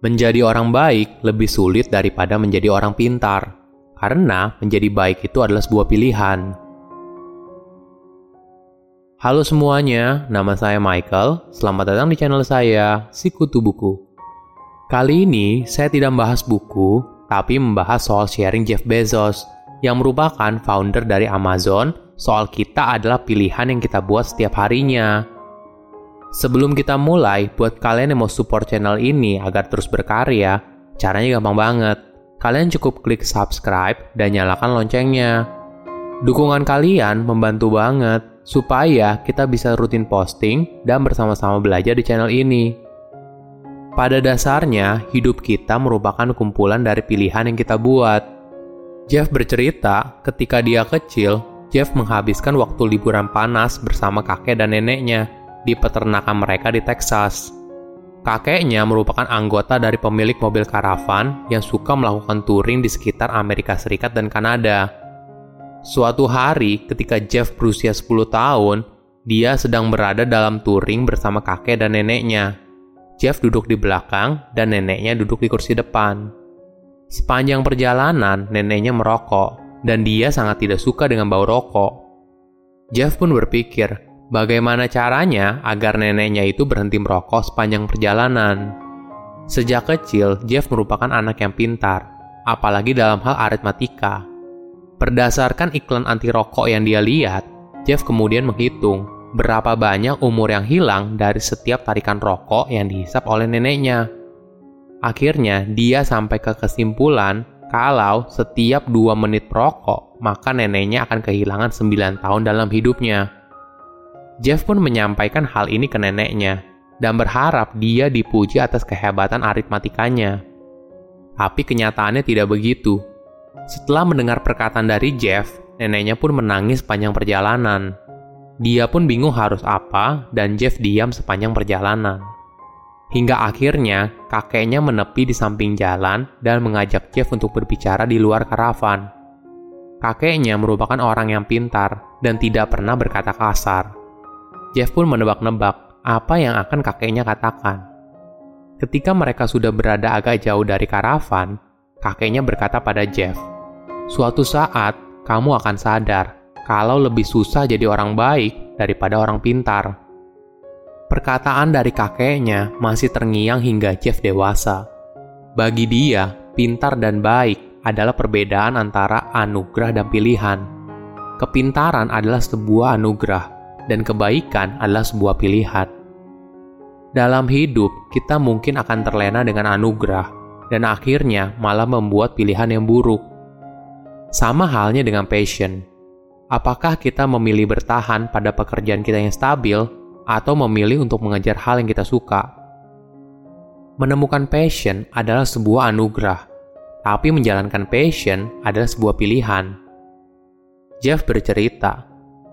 Menjadi orang baik lebih sulit daripada menjadi orang pintar, karena menjadi baik itu adalah sebuah pilihan. Halo semuanya, nama saya Michael. Selamat datang di channel saya, Sikutu Buku. Kali ini saya tidak membahas buku, tapi membahas soal sharing Jeff Bezos, yang merupakan founder dari Amazon. Soal kita adalah pilihan yang kita buat setiap harinya. Sebelum kita mulai, buat kalian yang mau support channel ini agar terus berkarya, caranya gampang banget. Kalian cukup klik subscribe dan nyalakan loncengnya. Dukungan kalian membantu banget supaya kita bisa rutin posting dan bersama-sama belajar di channel ini. Pada dasarnya, hidup kita merupakan kumpulan dari pilihan yang kita buat. Jeff bercerita, ketika dia kecil, Jeff menghabiskan waktu liburan panas bersama kakek dan neneknya di peternakan mereka di Texas. Kakeknya merupakan anggota dari pemilik mobil karavan yang suka melakukan touring di sekitar Amerika Serikat dan Kanada. Suatu hari, ketika Jeff berusia 10 tahun, dia sedang berada dalam touring bersama kakek dan neneknya. Jeff duduk di belakang dan neneknya duduk di kursi depan. Sepanjang perjalanan, neneknya merokok, dan dia sangat tidak suka dengan bau rokok. Jeff pun berpikir, Bagaimana caranya agar neneknya itu berhenti merokok sepanjang perjalanan? Sejak kecil, Jeff merupakan anak yang pintar, apalagi dalam hal aritmatika. Berdasarkan iklan anti rokok yang dia lihat, Jeff kemudian menghitung berapa banyak umur yang hilang dari setiap tarikan rokok yang dihisap oleh neneknya. Akhirnya, dia sampai ke kesimpulan kalau setiap dua menit perokok, maka neneknya akan kehilangan 9 tahun dalam hidupnya. Jeff pun menyampaikan hal ini ke neneknya dan berharap dia dipuji atas kehebatan aritmatikanya. Tapi kenyataannya tidak begitu. Setelah mendengar perkataan dari Jeff, neneknya pun menangis sepanjang perjalanan. Dia pun bingung harus apa, dan Jeff diam sepanjang perjalanan. Hingga akhirnya, kakeknya menepi di samping jalan dan mengajak Jeff untuk berbicara di luar karavan. Kakeknya merupakan orang yang pintar dan tidak pernah berkata kasar. Jeff pun menebak-nebak apa yang akan kakeknya katakan. Ketika mereka sudah berada agak jauh dari karavan, kakeknya berkata pada Jeff, "Suatu saat kamu akan sadar kalau lebih susah jadi orang baik daripada orang pintar." Perkataan dari kakeknya masih terngiang hingga Jeff dewasa. Bagi dia, pintar dan baik adalah perbedaan antara anugerah dan pilihan. Kepintaran adalah sebuah anugerah, dan kebaikan adalah sebuah pilihan. Dalam hidup, kita mungkin akan terlena dengan anugerah, dan akhirnya malah membuat pilihan yang buruk. Sama halnya dengan passion. Apakah kita memilih bertahan pada pekerjaan kita yang stabil, atau memilih untuk mengejar hal yang kita suka? Menemukan passion adalah sebuah anugerah, tapi menjalankan passion adalah sebuah pilihan. Jeff bercerita,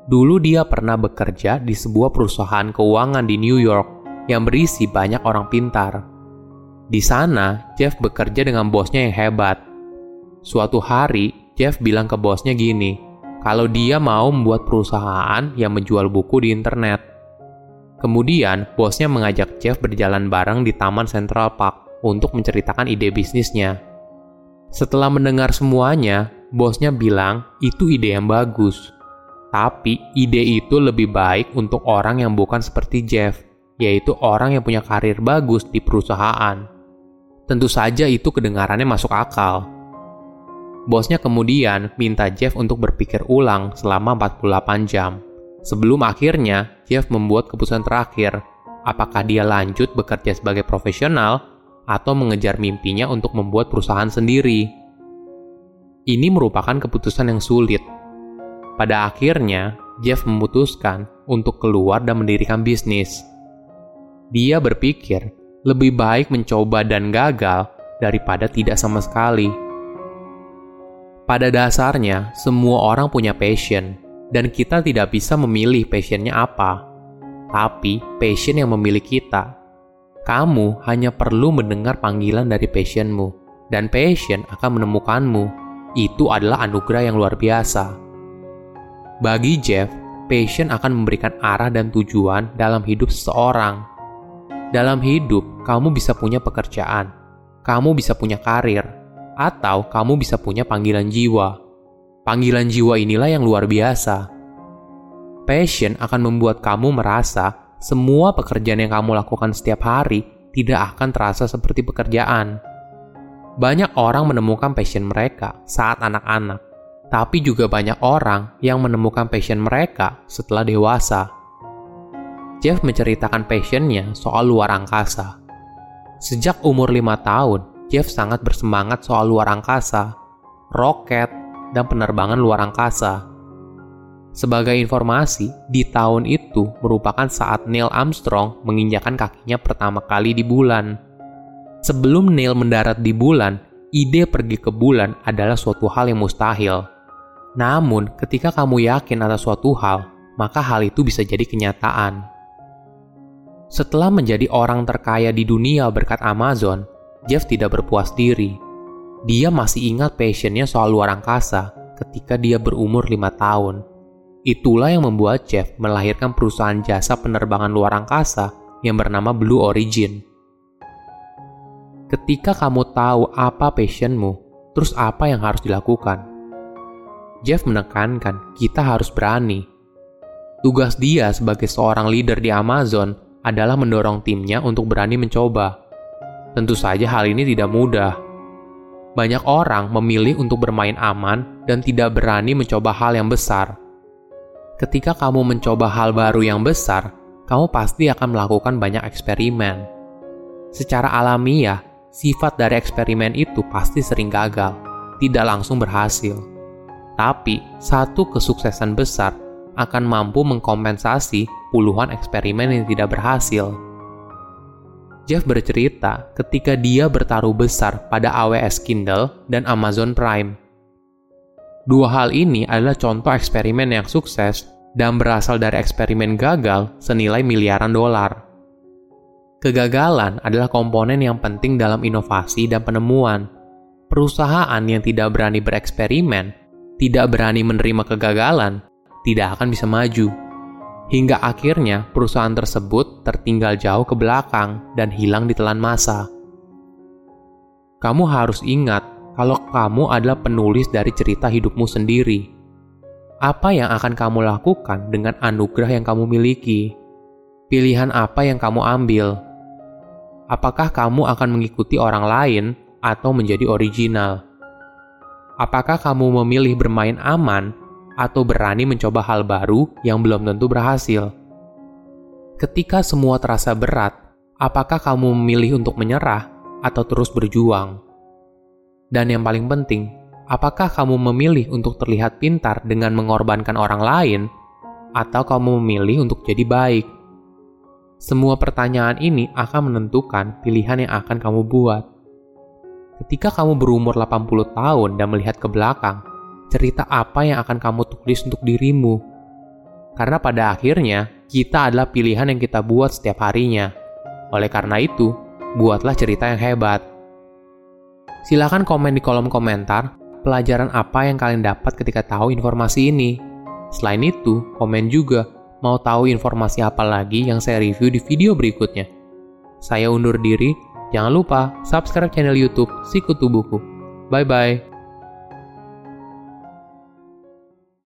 Dulu dia pernah bekerja di sebuah perusahaan keuangan di New York yang berisi banyak orang pintar. Di sana, Jeff bekerja dengan bosnya yang hebat. Suatu hari, Jeff bilang ke bosnya gini, kalau dia mau membuat perusahaan yang menjual buku di internet. Kemudian, bosnya mengajak Jeff berjalan bareng di Taman Central Park untuk menceritakan ide bisnisnya. Setelah mendengar semuanya, bosnya bilang itu ide yang bagus. Tapi ide itu lebih baik untuk orang yang bukan seperti Jeff, yaitu orang yang punya karir bagus di perusahaan. Tentu saja itu kedengarannya masuk akal. Bosnya kemudian minta Jeff untuk berpikir ulang selama 48 jam. Sebelum akhirnya Jeff membuat keputusan terakhir, apakah dia lanjut bekerja sebagai profesional atau mengejar mimpinya untuk membuat perusahaan sendiri. Ini merupakan keputusan yang sulit pada akhirnya, Jeff memutuskan untuk keluar dan mendirikan bisnis. Dia berpikir lebih baik mencoba dan gagal daripada tidak sama sekali. Pada dasarnya, semua orang punya passion, dan kita tidak bisa memilih passionnya apa. Tapi, passion yang memilih kita. Kamu hanya perlu mendengar panggilan dari passionmu, dan passion akan menemukanmu. Itu adalah anugerah yang luar biasa. Bagi Jeff, passion akan memberikan arah dan tujuan dalam hidup seseorang. Dalam hidup, kamu bisa punya pekerjaan, kamu bisa punya karir, atau kamu bisa punya panggilan jiwa. Panggilan jiwa inilah yang luar biasa. Passion akan membuat kamu merasa semua pekerjaan yang kamu lakukan setiap hari tidak akan terasa seperti pekerjaan. Banyak orang menemukan passion mereka saat anak-anak, tapi juga banyak orang yang menemukan passion mereka setelah dewasa. Jeff menceritakan passionnya soal luar angkasa. Sejak umur lima tahun, Jeff sangat bersemangat soal luar angkasa, roket, dan penerbangan luar angkasa. Sebagai informasi, di tahun itu merupakan saat Neil Armstrong menginjakan kakinya pertama kali di bulan. Sebelum Neil mendarat di bulan, ide pergi ke bulan adalah suatu hal yang mustahil. Namun, ketika kamu yakin atas suatu hal, maka hal itu bisa jadi kenyataan. Setelah menjadi orang terkaya di dunia berkat Amazon, Jeff tidak berpuas diri. Dia masih ingat passionnya soal luar angkasa ketika dia berumur lima tahun. Itulah yang membuat Jeff melahirkan perusahaan jasa penerbangan luar angkasa yang bernama Blue Origin. Ketika kamu tahu apa passionmu, terus apa yang harus dilakukan? Jeff menekankan kita harus berani. Tugas dia sebagai seorang leader di Amazon adalah mendorong timnya untuk berani mencoba. Tentu saja hal ini tidak mudah. Banyak orang memilih untuk bermain aman dan tidak berani mencoba hal yang besar. Ketika kamu mencoba hal baru yang besar, kamu pasti akan melakukan banyak eksperimen. Secara alamiah, sifat dari eksperimen itu pasti sering gagal, tidak langsung berhasil. Tapi, satu kesuksesan besar akan mampu mengkompensasi puluhan eksperimen yang tidak berhasil. Jeff bercerita ketika dia bertaruh besar pada AWS Kindle dan Amazon Prime. Dua hal ini adalah contoh eksperimen yang sukses dan berasal dari eksperimen gagal senilai miliaran dolar. Kegagalan adalah komponen yang penting dalam inovasi dan penemuan. Perusahaan yang tidak berani bereksperimen, tidak berani menerima kegagalan, tidak akan bisa maju hingga akhirnya perusahaan tersebut tertinggal jauh ke belakang dan hilang di telan masa. Kamu harus ingat kalau kamu adalah penulis dari cerita hidupmu sendiri. Apa yang akan kamu lakukan dengan anugerah yang kamu miliki? Pilihan apa yang kamu ambil? Apakah kamu akan mengikuti orang lain atau menjadi original? Apakah kamu memilih bermain aman atau berani mencoba hal baru yang belum tentu berhasil. Ketika semua terasa berat, apakah kamu memilih untuk menyerah atau terus berjuang? Dan yang paling penting, apakah kamu memilih untuk terlihat pintar dengan mengorbankan orang lain, atau kamu memilih untuk jadi baik? Semua pertanyaan ini akan menentukan pilihan yang akan kamu buat. Ketika kamu berumur 80 tahun dan melihat ke belakang, cerita apa yang akan kamu tulis untuk dirimu. Karena pada akhirnya, kita adalah pilihan yang kita buat setiap harinya. Oleh karena itu, buatlah cerita yang hebat. Silahkan komen di kolom komentar pelajaran apa yang kalian dapat ketika tahu informasi ini. Selain itu, komen juga mau tahu informasi apa lagi yang saya review di video berikutnya. Saya undur diri, jangan lupa subscribe channel YouTube Sikutu Buku. Bye bye.